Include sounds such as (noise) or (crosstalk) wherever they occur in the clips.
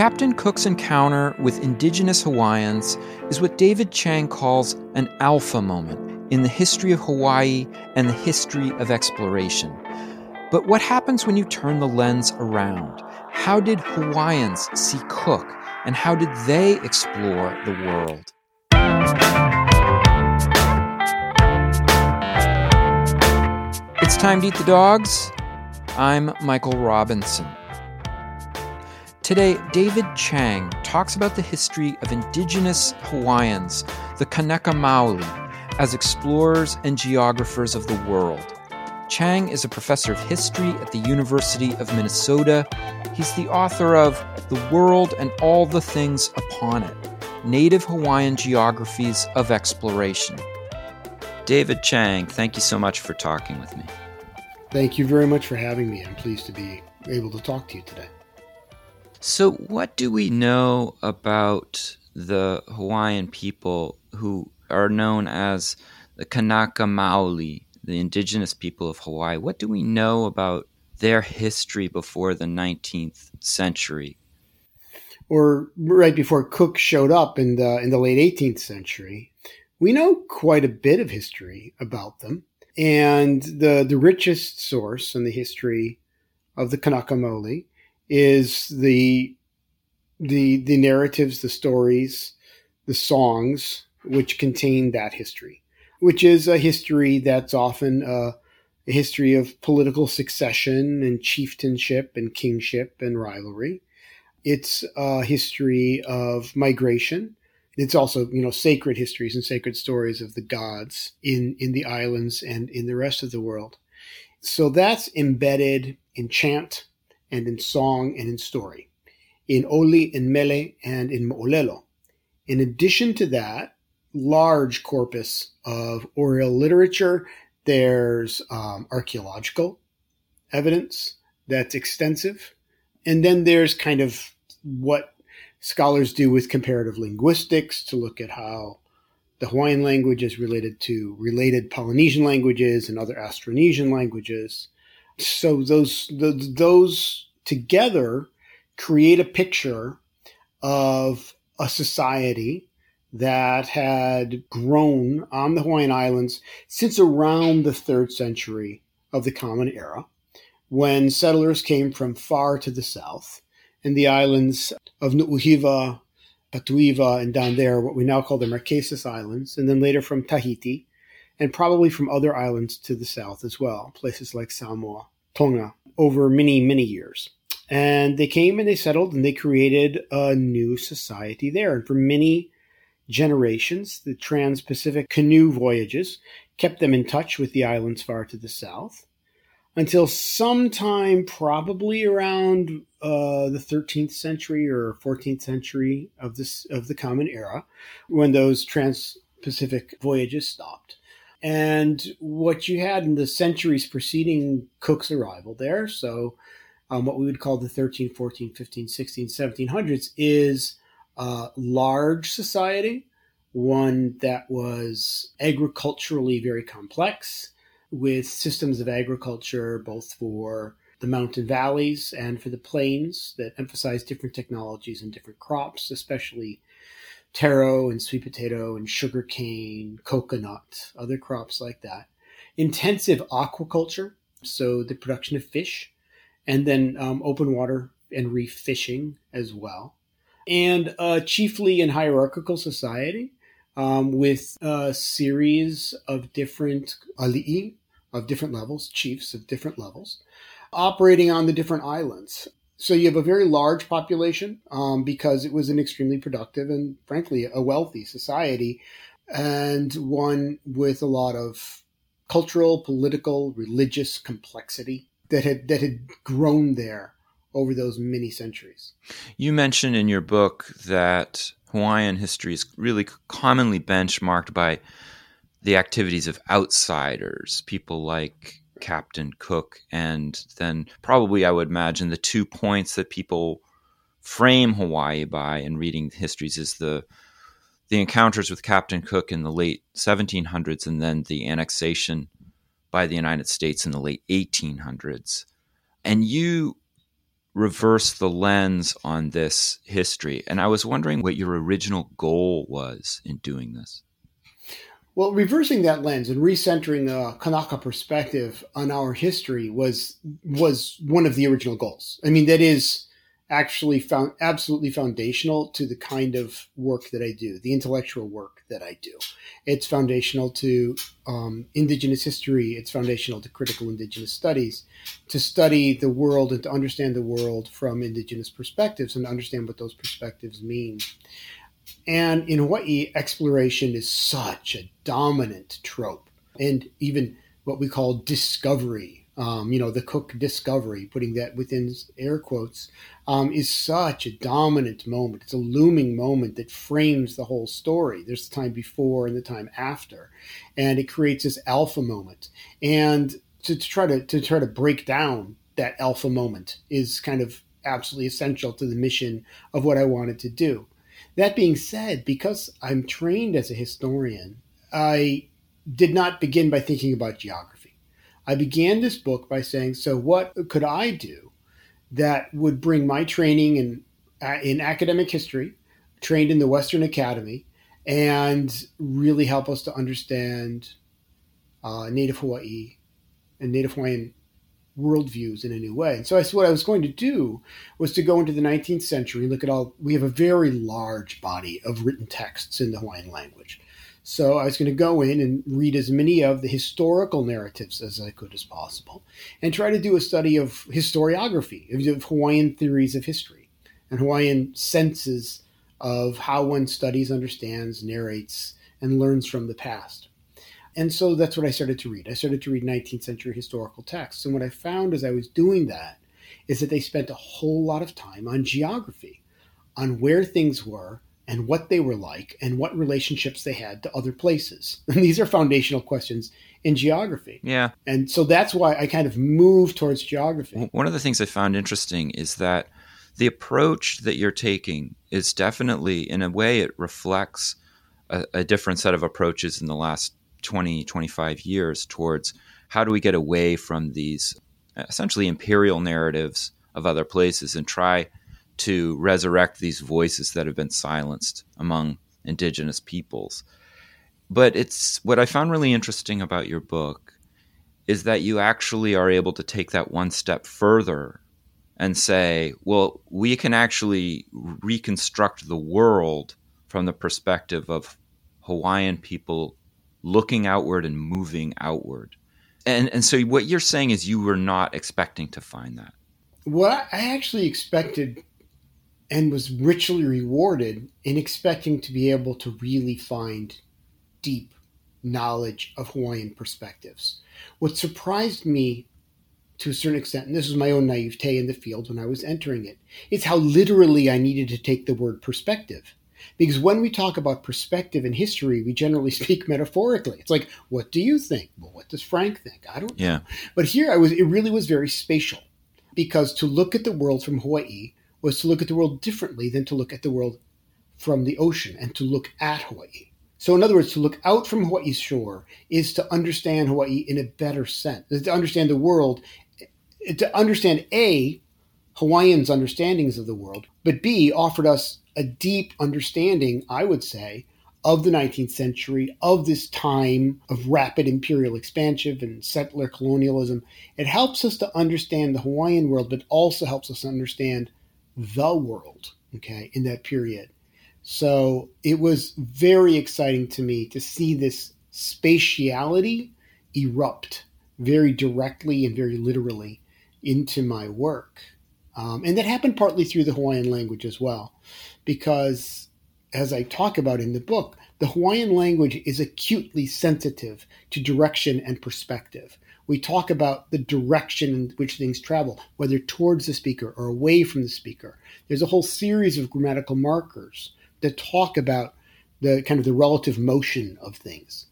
Captain Cook's encounter with indigenous Hawaiians is what David Chang calls an alpha moment in the history of Hawaii and the history of exploration. But what happens when you turn the lens around? How did Hawaiians see Cook, and how did they explore the world? It's time to eat the dogs. I'm Michael Robinson. Today, David Chang talks about the history of indigenous Hawaiians, the Kanaka Maoli, as explorers and geographers of the world. Chang is a professor of history at the University of Minnesota. He's the author of The World and All the Things Upon It Native Hawaiian Geographies of Exploration. David Chang, thank you so much for talking with me. Thank you very much for having me. I'm pleased to be able to talk to you today. So, what do we know about the Hawaiian people who are known as the Kanaka Maoli, the indigenous people of Hawaii? What do we know about their history before the 19th century? Or right before Cook showed up in the in the late 18th century, we know quite a bit of history about them. And the the richest source in the history of the Kanaka Maoli is the the the narratives, the stories, the songs which contain that history, which is a history that's often a, a history of political succession and chieftainship and kingship and rivalry. It's a history of migration. It's also, you know, sacred histories and sacred stories of the gods in, in the islands and in the rest of the world. So that's embedded in chant, and in song and in story, in Oli, in Mele, and in Mo'olelo. In addition to that, large corpus of oral literature. There's um, archaeological evidence that's extensive. And then there's kind of what scholars do with comparative linguistics to look at how the Hawaiian language is related to related Polynesian languages and other Austronesian languages so those the, those together create a picture of a society that had grown on the Hawaiian Islands since around the third century of the Common Era, when settlers came from far to the south, and the islands of Nu'uhiva, Patuiva, and down there, what we now call the Marquesas Islands, and then later from Tahiti, and probably from other islands to the south as well, places like Samoa, Tonga, over many, many years. And they came and they settled and they created a new society there. And for many generations, the Trans Pacific canoe voyages kept them in touch with the islands far to the south until sometime probably around uh, the 13th century or 14th century of this of the common era when those trans-pacific voyages stopped and what you had in the centuries preceding cook's arrival there so um, what we would call the 13 14 15 16 1700s is a large society one that was agriculturally very complex with systems of agriculture both for the mountain valleys and for the plains that emphasize different technologies and different crops, especially taro and sweet potato and sugar cane, coconut, other crops like that. Intensive aquaculture, so the production of fish, and then um, open water and reef fishing as well. And uh, chiefly in hierarchical society um, with a series of different ali'i of different levels, chiefs of different levels, operating on the different islands. So you have a very large population um, because it was an extremely productive and, frankly, a wealthy society, and one with a lot of cultural, political, religious complexity that had that had grown there over those many centuries. You mentioned in your book that Hawaiian history is really commonly benchmarked by the activities of outsiders, people like Captain Cook, and then probably I would imagine the two points that people frame Hawaii by in reading histories is the the encounters with Captain Cook in the late 1700s and then the annexation by the United States in the late 1800s. And you reverse the lens on this history. And I was wondering what your original goal was in doing this. Well, reversing that lens and recentering a Kanaka perspective on our history was was one of the original goals. I mean, that is actually found absolutely foundational to the kind of work that I do, the intellectual work that I do. It's foundational to um, Indigenous history. It's foundational to critical Indigenous studies, to study the world and to understand the world from Indigenous perspectives and understand what those perspectives mean. And in Hawaii, exploration is such a dominant trope, and even what we call discovery um, you know, the Cook discovery, putting that within air quotes, um, is such a dominant moment. It's a looming moment that frames the whole story. There's the time before and the time after, and it creates this alpha moment. And to, to try to to try to break down that alpha moment is kind of absolutely essential to the mission of what I wanted to do. That being said, because I'm trained as a historian, I did not begin by thinking about geography. I began this book by saying, so what could I do that would bring my training in, uh, in academic history, trained in the Western Academy, and really help us to understand uh, Native Hawaii and Native Hawaiian worldviews in a new way. And so I, said what I was going to do was to go into the 19th century, look at all, we have a very large body of written texts in the Hawaiian language. So I was going to go in and read as many of the historical narratives as I could as possible and try to do a study of historiography, of Hawaiian theories of history and Hawaiian senses of how one studies, understands, narrates, and learns from the past. And so that's what I started to read. I started to read 19th century historical texts. And what I found as I was doing that is that they spent a whole lot of time on geography, on where things were, and what they were like and what relationships they had to other places. (laughs) And these are foundational questions in geography. Yeah. And so that's why I kind of moved towards geography. One of the things I found interesting is that the approach that you're taking is definitely, in a way, it reflects a, a different set of approaches in the last 20, 25 years towards how do we get away from these uh, essentially imperial narratives of other places and try to resurrect these voices that have been silenced among indigenous peoples. But it's what I found really interesting about your book is that you actually are able to take that one step further and say, well, we can actually reconstruct the world from the perspective of Hawaiian people looking outward and moving outward. And and so what you're saying is you were not expecting to find that. What I actually expected and was richly rewarded in expecting to be able to really find deep knowledge of Hawaiian perspectives. What surprised me to a certain extent, and this was my own naivete in the field when I was entering it, is how literally I needed to take the word perspective. Because when we talk about perspective in history, we generally speak (laughs) metaphorically. It's like, what do you think? Well, what does Frank think? I don't know. Yeah. But here I was it really was very spatial. Because to look at the world from Hawaii was to look at the world differently than to look at the world from the ocean and to look at Hawaii. So, in other words, to look out from Hawaii's shore is to understand Hawaii in a better sense, to understand the world, to understand A, Hawaiians' understandings of the world, but B, offered us a deep understanding, I would say, of the 19th century, of this time of rapid imperial expansion and settler colonialism. It helps us to understand the Hawaiian world, but also helps us understand the world, okay, in that period. So it was very exciting to me to see this spatiality erupt very directly and very literally into my work. Um, and that happened partly through the Hawaiian language as well, because as I talk about in the book, the Hawaiian language is acutely sensitive to direction and perspective we talk about the direction in which things travel, whether towards the speaker or away from the speaker. There's a whole series of grammatical markers that talk about the kind of the relative motion of things.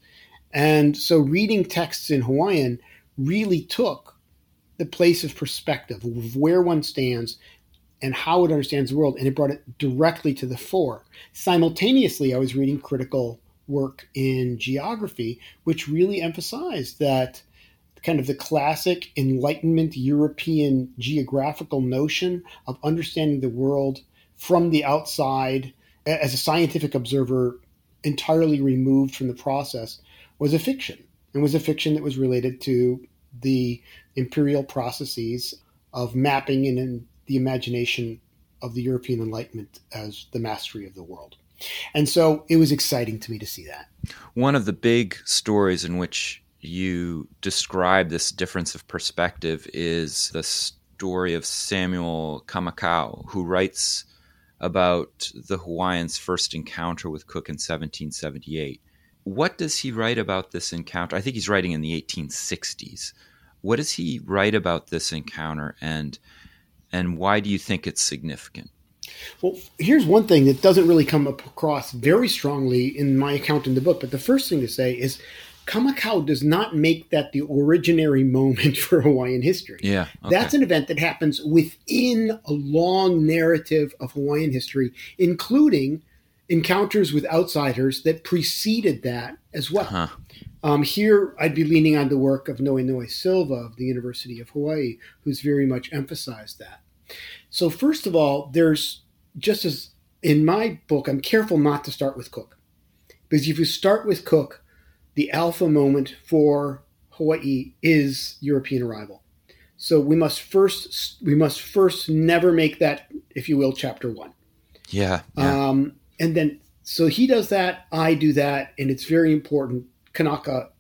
And so reading texts in Hawaiian really took the place of perspective of where one stands and how it understands the world, and it brought it directly to the fore. Simultaneously, I was reading critical work in geography, which really emphasized that kind of the classic Enlightenment European geographical notion of understanding the world from the outside as a scientific observer entirely removed from the process was a fiction and was a fiction that was related to the imperial processes of mapping in the imagination of the European Enlightenment as the mastery of the world. And so it was exciting to me to see that. One of the big stories in which you describe this difference of perspective is the story of Samuel Kamakau, who writes about the Hawaiians' first encounter with Cook in 1778. What does he write about this encounter? I think he's writing in the 1860s. What does he write about this encounter, and and why do you think it's significant? Well, here's one thing that doesn't really come across very strongly in my account in the book, but the first thing to say is Kamakau does not make that the originary (laughs) moment for Hawaiian history. Yeah. Okay. That's an event that happens within a long narrative of Hawaiian history, including encounters with outsiders that preceded that as well. Uh-huh. Um, here, I'd be leaning on the work of Noenoe Silva of the University of Hawaii, who's very much emphasized that. So, first of all, there's just as in my book, I'm careful not to start with Cook. Because if you start with Cook, the alpha moment for Hawaii is European arrival. So we must first we must first never make that, if you will, chapter one. Yeah. yeah. Um, and then so he does that, I do that, and it's very important, Kanaka,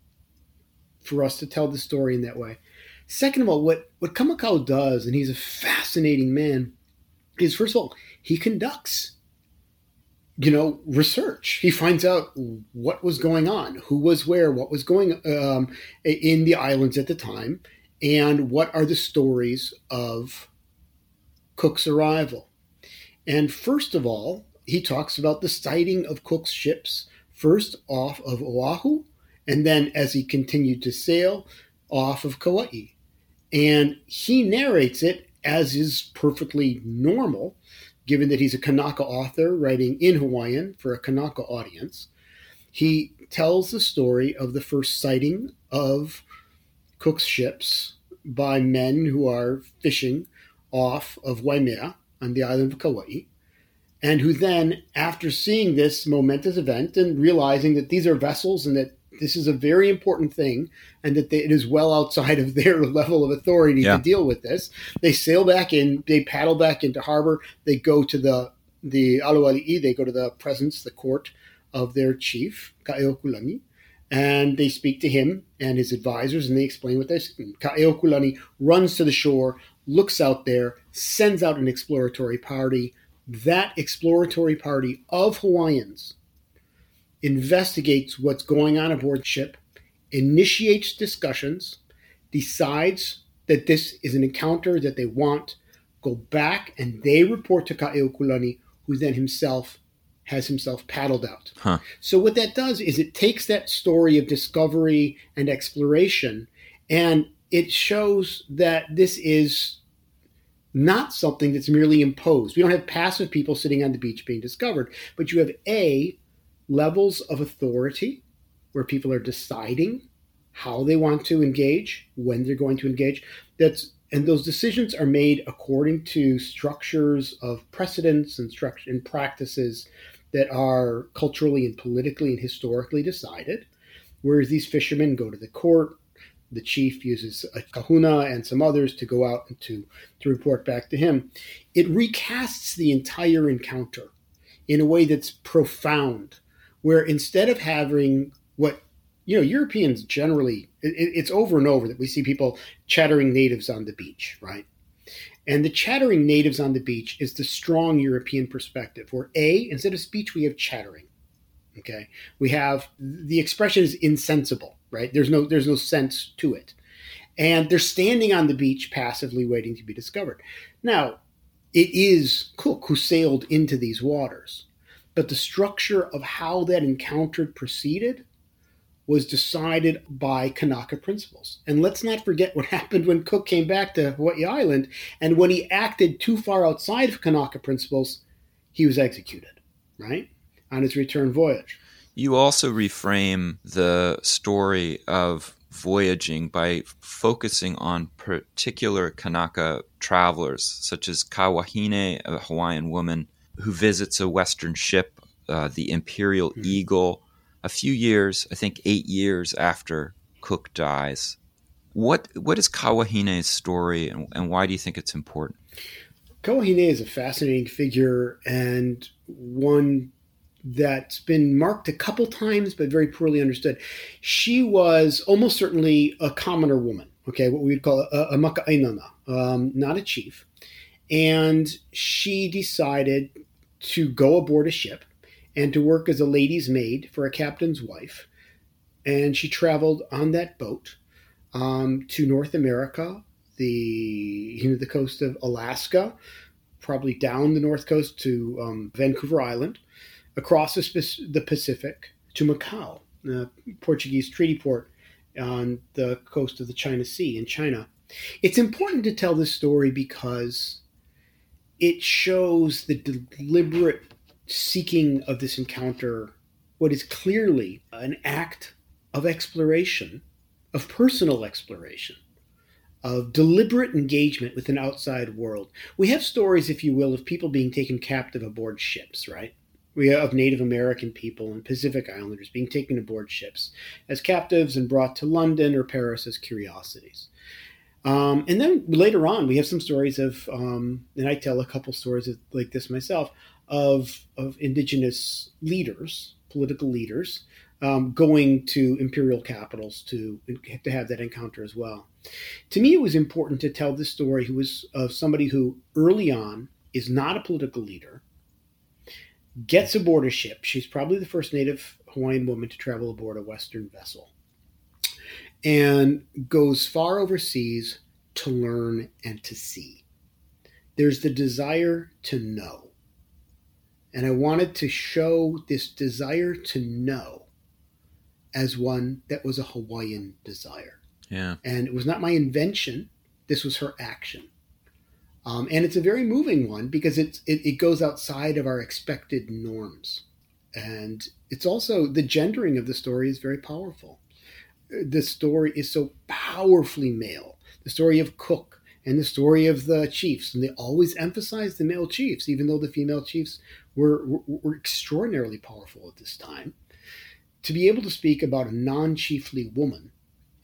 for us to tell the story in that way. Second of all, what what Kamakau does, and he's a fascinating man, is first of all he conducts you know, research. He finds out what was going on, who was where, what was going um, in the islands at the time, and what are the stories of Cook's arrival. And first of all, he talks about the sighting of Cook's ships, first off of Oahu, and then as he continued to sail, off of Kauai. And he narrates it as is perfectly normal given that he's a Kanaka author writing in Hawaiian for a Kanaka audience. He tells the story of the first sighting of Cook's ships by men who are fishing off of Waimea on the island of Kauai, and who then, after seeing this momentous event and realizing that these are vessels and that this is a very important thing and that they, it is well outside of (laughs) their level of authority yeah. to deal with this. They sail back in, they paddle back into harbor, they go to the the Aluali'i, they go to the presence, the court of their chief, Ka'eokulani, and they speak to him and his advisors and they explain what they're saying. Ka'eokulani runs to the shore, looks out there, sends out an exploratory party. That exploratory party of Hawaiians investigates what's going on aboard ship, initiates discussions, decides that this is an encounter that they want, go back and they report to Ka'eokulani, who then himself has himself paddled out. Huh. So what that does is it takes that story of discovery and exploration and it shows that this is not something that's merely imposed. We don't have passive people sitting on the beach being discovered, but you have A, levels of authority where people are deciding how they want to engage, when they're going to engage. That's and those decisions are made according to structures of precedents and structure and practices that are culturally and politically and historically decided. Whereas these fishermen go to the court, the chief uses a kahuna and some others to go out and to, to report back to him. It recasts the entire encounter in a way that's profound where instead of having what you know Europeans generally it, it's over and over that we see people chattering natives on the beach, right? And the chattering natives on the beach is the strong European perspective, where A, instead of speech, we have chattering. Okay. We have the expression is insensible, right? There's no there's no sense to it. And they're standing on the beach passively waiting to be discovered. Now, it is Cook who sailed into these waters but the structure of how that encounter proceeded was decided by Kanaka principles. And let's not forget what (laughs) happened when Cook came back to Hawaii Island, and when he acted too far outside of Kanaka principles, he was executed, right? On his return voyage. You also reframe the story of voyaging by focusing on particular Kanaka travelers, such as Kawahine, a Hawaiian woman who visits a Western ship, uh, the Imperial mm-hmm. Eagle, a few years, I think eight years after Cook dies. What what is Kawahine's story, and, and why do you think it's important? Kawahine is a fascinating figure and one that's been marked a couple times but very poorly understood. She was almost certainly a commoner woman, okay, what we would call a, a maka'ainana, um, not a chief. And she decided to go aboard a ship and to work as a lady's maid for a captain's wife. And she traveled on that boat um, to North America, the you know the coast of Alaska, probably down the north coast to um, Vancouver Island, across the Pacific to Macau, the Portuguese treaty port on the coast of the China Sea in China. It's important to tell this story because it shows the deliberate seeking of this encounter, what is clearly an act of exploration, of personal exploration, of deliberate engagement with an outside world. We have stories, if you will, of people being taken captive aboard ships, right? We have Native American people and Pacific Islanders being taken aboard ships as captives and brought to London or Paris as curiosities. Um, and then later on, we have some stories of, um, and I tell a couple stories of, like this myself, of of indigenous leaders, political leaders, um, going to imperial capitals to to have that encounter as well. To me, it was important to tell this story who was of somebody who early on is not a political leader, gets aboard a ship. She's probably the first native Hawaiian woman to travel aboard a Western vessel and goes far overseas to learn and to see. There's the desire to know. And I wanted to show this desire to know as one that was a Hawaiian desire. Yeah. And it was not my invention, this was her action. Um, and it's a very moving one because it's, it, it goes outside of our expected norms. And it's also the gendering of the story is very powerful. The story is so powerfully male. The story of Cook and the story of the chiefs, and they always emphasize the male chiefs, even though the female chiefs were, were, were extraordinarily powerful at this time. To be able to speak about a non chiefly woman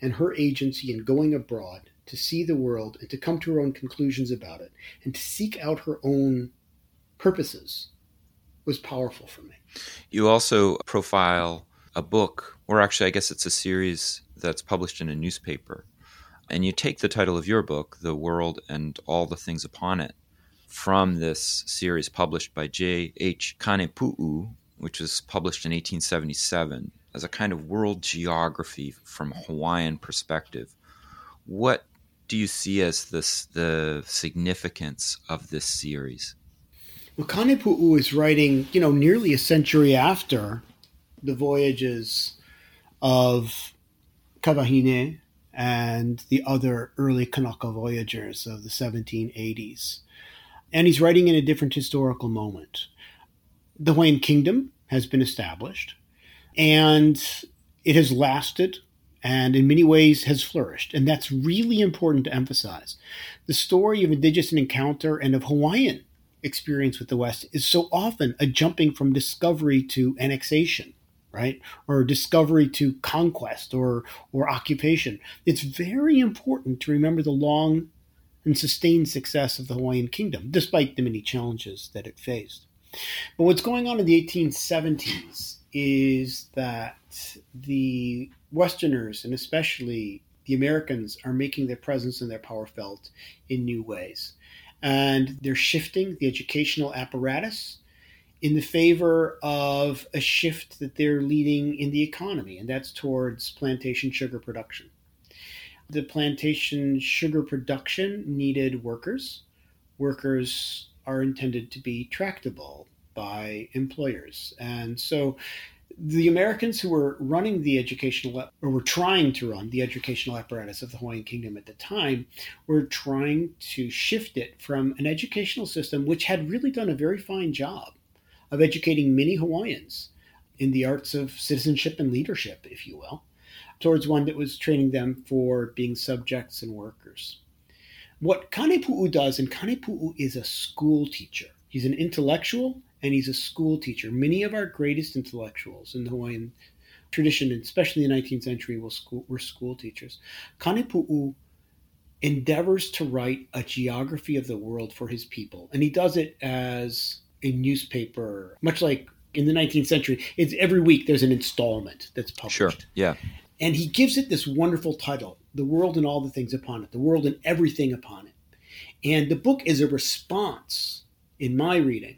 and her agency in going abroad to see the world and to come to her own conclusions about it and to seek out her own purposes was powerful for me. You also profile a book, or actually, I guess it's a series that's published in a newspaper. And you take the title of your book, The World and All the Things Upon It, from this series published by J.H. Kanepu'u, which was published in 1877 as a kind of world geography from Hawaiian perspective. What do you see as this the significance of this series? Well, Kanepu'u is writing, you know, nearly a century after the voyages of Kawahine and the other early Kanaka voyagers of the 1780s. And he's writing in a different historical moment. The Hawaiian kingdom has been established, and it has lasted and in many ways has flourished. And that's really important to emphasize. The story of indigenous encounter and of Hawaiian experience with the West is so often a jumping from discovery to annexation, right? Or discovery to conquest or, or occupation. It's very important to remember the long and sustained success of the Hawaiian kingdom, despite the many challenges that it faced. But what's going on in the 1870s is that the Westerners, and especially the Americans, are making their presence and their power felt in new ways. And they're shifting the educational apparatus in the favor of a shift that they're leading in the economy, and that's towards plantation sugar production. The plantation sugar production needed workers. Workers are intended to be tractable by employers. And so the Americans who were running the educational or were trying to run the educational apparatus of the Hawaiian Kingdom at the time were trying to shift it from an educational system which had really done a very fine job of educating many Hawaiians in the arts of citizenship and leadership, if you will, towards one that was training them for being subjects and workers. What Kanepu'u does, and Kanepu'u is a school teacher. He's an intellectual and he's a school teacher. Many of our greatest intellectuals in the Hawaiian tradition, especially in the 19th century, were school, were school teachers. Kanepu'u endeavors to write a geography of the world for his people, and he does it as a newspaper, much like in the 19th century. It's every week there's an installment that's published. Sure. Yeah. And he gives it this wonderful title, The World and All the Things Upon It, The World and Everything Upon It. And the book is a response, in my reading,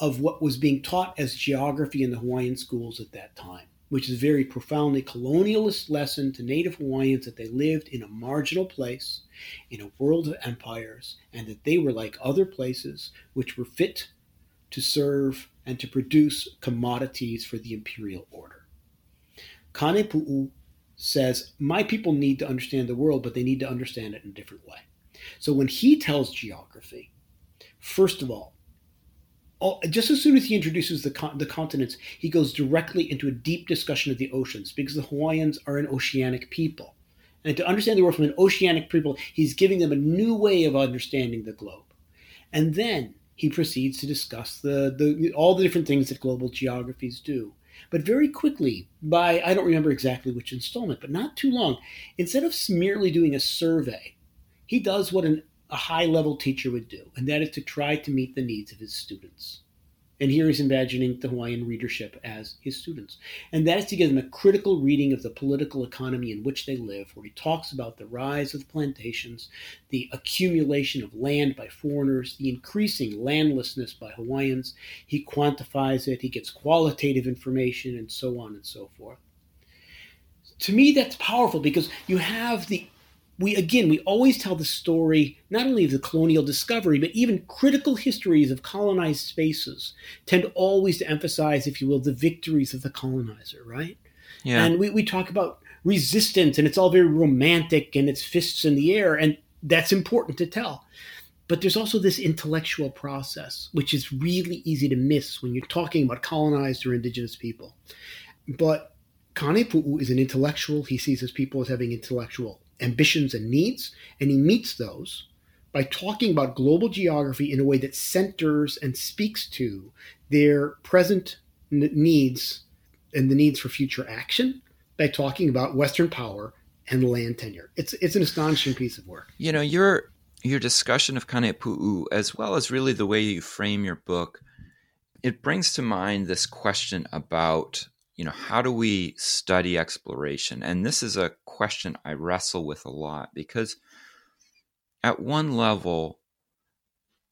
of what was being taught as geography in the Hawaiian schools at that time, which is a very profoundly colonialist lesson to Native Hawaiians that they lived in a marginal place in a world of empires and that they were like other places which were fit to serve and to produce commodities for the imperial order. Kanepu'u says, My people need to understand the world, but they need to understand it in a different way. So when he tells geography, first of all, all, just as soon as he introduces the, con- the continents, he goes directly into a deep discussion of the oceans because the Hawaiians are an oceanic people. And to understand the world from an oceanic people, he's giving them a new way of understanding the globe. And then he proceeds to discuss the, the all the different things that global geographies do. But very quickly, by I don't remember exactly which installment, but not too long, instead of merely doing a survey, he does what an a high level teacher would do, and that is to try to meet the needs of his students. And here he's imagining the Hawaiian readership as his students. And that is to give them a critical reading of the political economy in which they live, where he talks about the rise of plantations, the accumulation of land by foreigners, the increasing landlessness by Hawaiians. He quantifies it, he gets qualitative information, and so on and so forth. To me, that's powerful because you have the we again we always tell the story not only of the colonial discovery but even critical histories of colonized spaces tend always to emphasize if you will the victories of the colonizer right? Yeah. And we, we talk about resistance and it's all very romantic and it's fists in the air and that's important to tell. But there's also this intellectual process which is really easy to miss when you're talking about colonized or indigenous people. But Kanepu'u is an intellectual. He sees his people as having intellectual ambitions and needs, and he meets those by talking about global geography in a way that centers and speaks to their present needs and the needs for future action by talking about Western power and land tenure. It's it's an astonishing piece of work. You know, your your discussion of Kanepu'u, as well as really the way you frame your book, it brings to mind this question about you know, how do we study exploration? And this is a question I wrestle with a lot because at one level,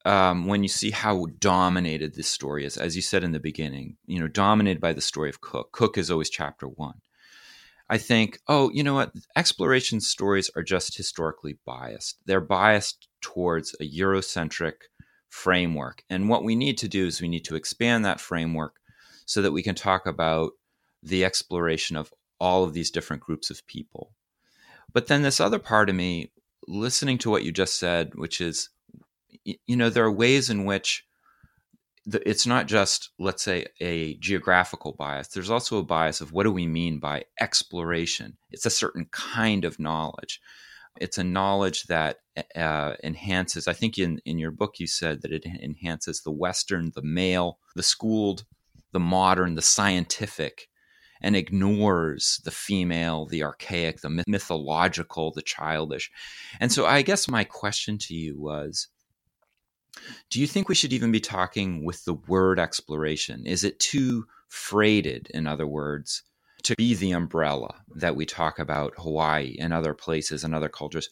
um, when you see how dominated this story is, as you said in the beginning, you know, dominated by the story of Cook. Cook is always chapter one. I think, oh, you know what? Exploration stories are just historically biased. They're biased towards a Eurocentric framework. And what we need to do is we need to expand that framework so that we can talk about the exploration of all of these different groups of people. But then this other part of me, listening to what you just said, which is, you know, there are ways in which the, it's not just, let's say, a geographical bias. There's also a bias of what do we mean by exploration? It's a certain kind of knowledge. It's a knowledge that uh, enhances, I think in, in your book you said that it enhances the Western, the male, the schooled, the modern, the scientific, and ignores the female, the archaic, the mythological, the childish. And so I guess my question to you was do you think we should even be talking with the word exploration? Is it too freighted, in other words, to be the umbrella that we talk about Hawaii and other places and other cultures?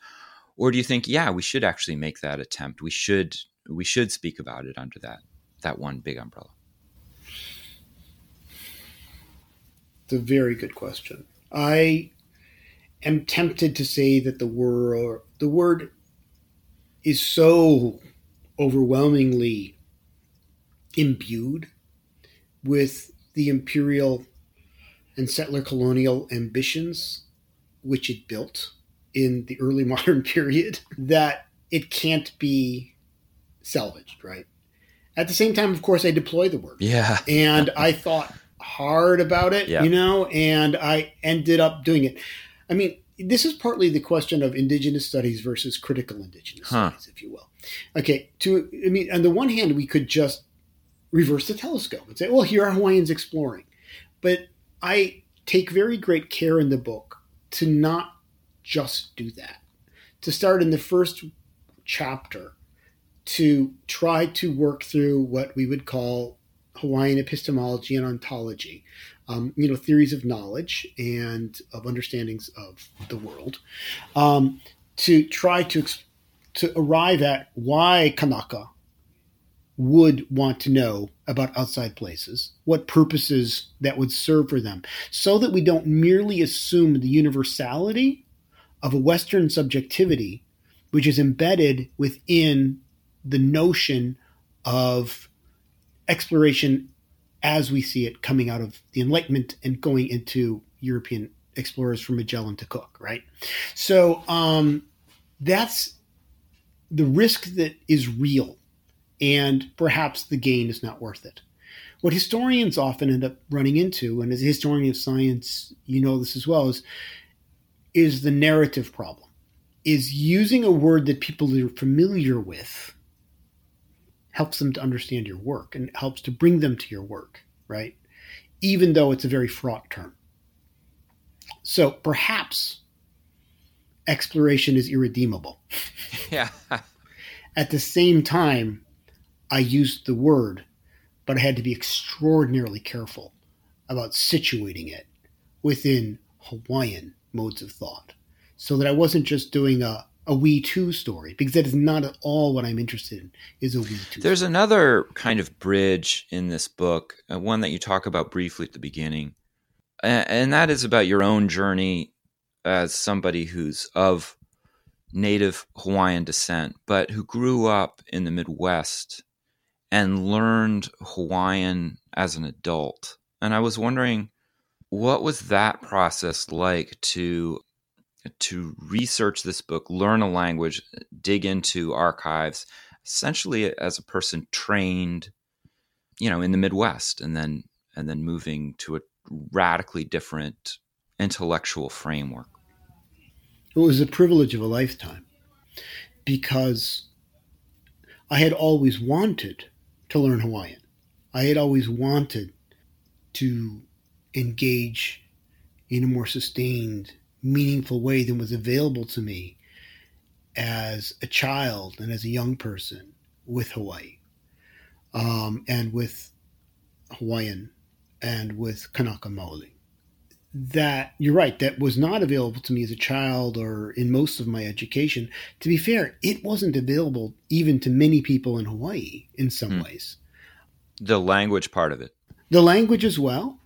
Or do you think, yeah, we should actually make that attempt? We should we should speak about it under that that one big umbrella. It's a very good question. I am tempted to say that the word the word is so overwhelmingly imbued with the imperial and settler colonial ambitions which it built in the early (laughs) modern period that it can't be salvaged, right? At the same time, of course, I deploy the word. Yeah. and I thought hard about it, Yeah. you know, and I ended up doing it. I mean, this is partly the question of indigenous studies versus critical indigenous Huh. studies, if you will. Okay, to I mean, on the one hand, we could just reverse the telescope and say, well, here are Hawaiians exploring. But I take very great care in the book to not just do that. To start in the first chapter to try to work through what we would call Hawaiian epistemology and ontology, um, you know, theories of knowledge and of understandings of the world, um, to try to to arrive at why Kanaka would want to know about outside places, what purposes that would serve for them, so that we don't merely assume the universality of a Western subjectivity, which is embedded within the notion of exploration as we see it coming out of the Enlightenment and going into European explorers from Magellan to Cook, right? So um, that's the risk that is real, and perhaps the gain is not worth it. What historians often end up running into, and as a historian of science, you know this as well, is, is the narrative problem, is using a word that people are familiar with helps them to understand your work and helps to bring them to your work, right? Even though it's a very fraught term. So perhaps exploration is irredeemable. (laughs) Yeah. At the same time, I used the word, but I had to be extraordinarily careful about situating it within Hawaiian modes of thought so that I wasn't just doing a, a we too story because that is not at all what I'm interested in is a we too There's story. another kind of bridge in this book, uh, one that you talk about briefly at the beginning, and, and that is about your own journey as somebody who's of native Hawaiian descent, but who grew up in the Midwest and learned Hawaiian as an adult. And I was wondering, what was that process like to to research this book, learn a language, dig into archives, essentially as a person trained, you know, in the Midwest, and then and then moving to a radically different intellectual framework. It was a privilege of a lifetime because I had always wanted to learn Hawaiian. I had always wanted to engage in a more sustained, meaningful way than was available to me as a child and as a young person with Hawaii um, and with Hawaiian and with Kanaka Maoli that you're right that was not available to me as a child or in most of my education to be fair it wasn't available even to many people in hawaii in some Hmm. ways The language part of it. the language as well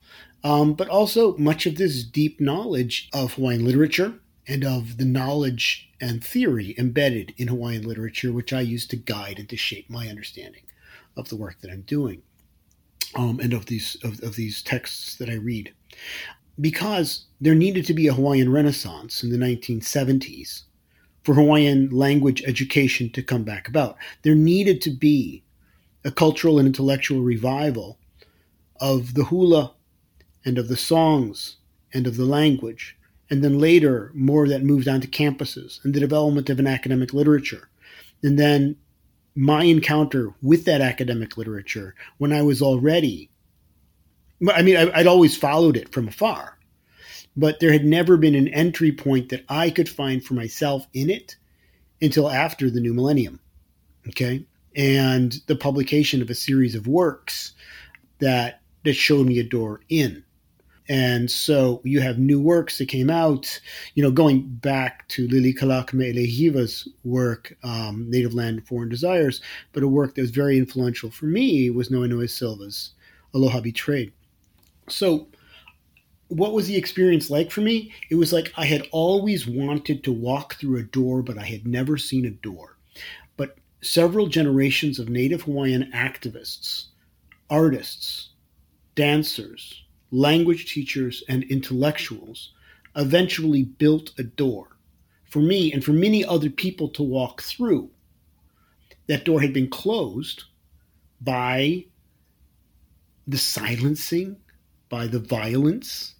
um, but also much of this deep knowledge of hawaiian literature and of the knowledge and theory embedded in hawaiian literature which i use to guide and to shape my understanding of the work that i'm doing um, and of these of, of these texts that i read because there needed to be a Hawaiian Renaissance in the 1970s for Hawaiian language education to come back about. There needed to be a cultural and intellectual revival of the hula and of the songs and of the language, and then later more that moved on to campuses and the development of an academic literature. And then my encounter with that academic literature when I was already I mean, I'd always followed it from afar, but there had never been an entry point that I could find for myself in it until after the new millennium. Okay. And the publication of a series of works that, that showed me a door in. And so you have new works that came out, you know, going back to Lilikala Kame'eleihiwa's work, um, Native Land and Foreign Desires, but a work that was very influential for me was Noenoe Silva's Aloha Betrayed. So, what was the experience like for me? It was like I had always wanted to walk through a door, but I had never seen a door. But several generations of Native Hawaiian activists, artists, dancers, language teachers, and intellectuals eventually built a door for me and for many other people to walk through. That door had been closed by the silencing by the violence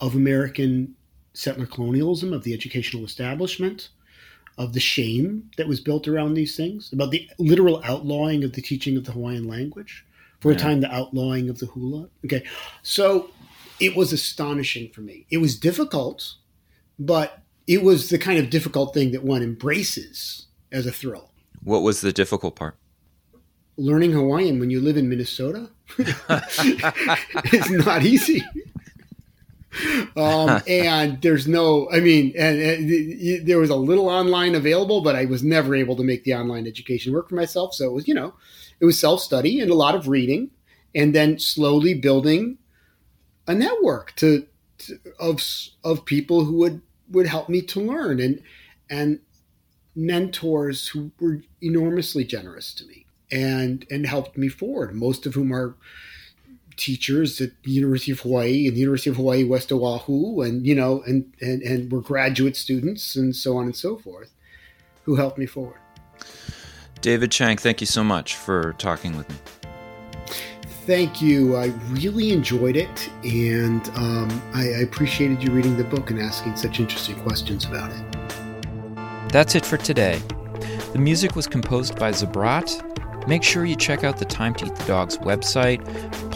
of American settler colonialism, of the educational establishment, of the shame that was built around these things, about the literal outlawing of the teaching of the Hawaiian language, for yeah. a time, the outlawing of the hula. Okay. So it was astonishing for me. It was difficult, but it was the kind of difficult thing that one embraces as a thrill. What was the difficult part? Learning Hawaiian when you live in Minnesota (laughs) is not easy. um, (laughs) and there's no, I mean, and, and, there was a little online available, but I was never able to make the online education work for myself. So it was, you know, it was self study and a lot of reading, and then slowly building a network to, to of of people who would would help me to learn and and mentors who were enormously generous to me and and helped me forward. Most of whom are teachers at the University of Hawaii and the University of Hawaii West Oahu, and you know, and and and were graduate students and so on and so forth, who helped me forward. David Chang, thank you so much for talking with me. Thank you. I really enjoyed it, and um, I, I appreciated you reading the book and asking such interesting questions about it. That's it for today. The music was composed by Zabrat Make sure you check out the Time to Eat the Dog's website,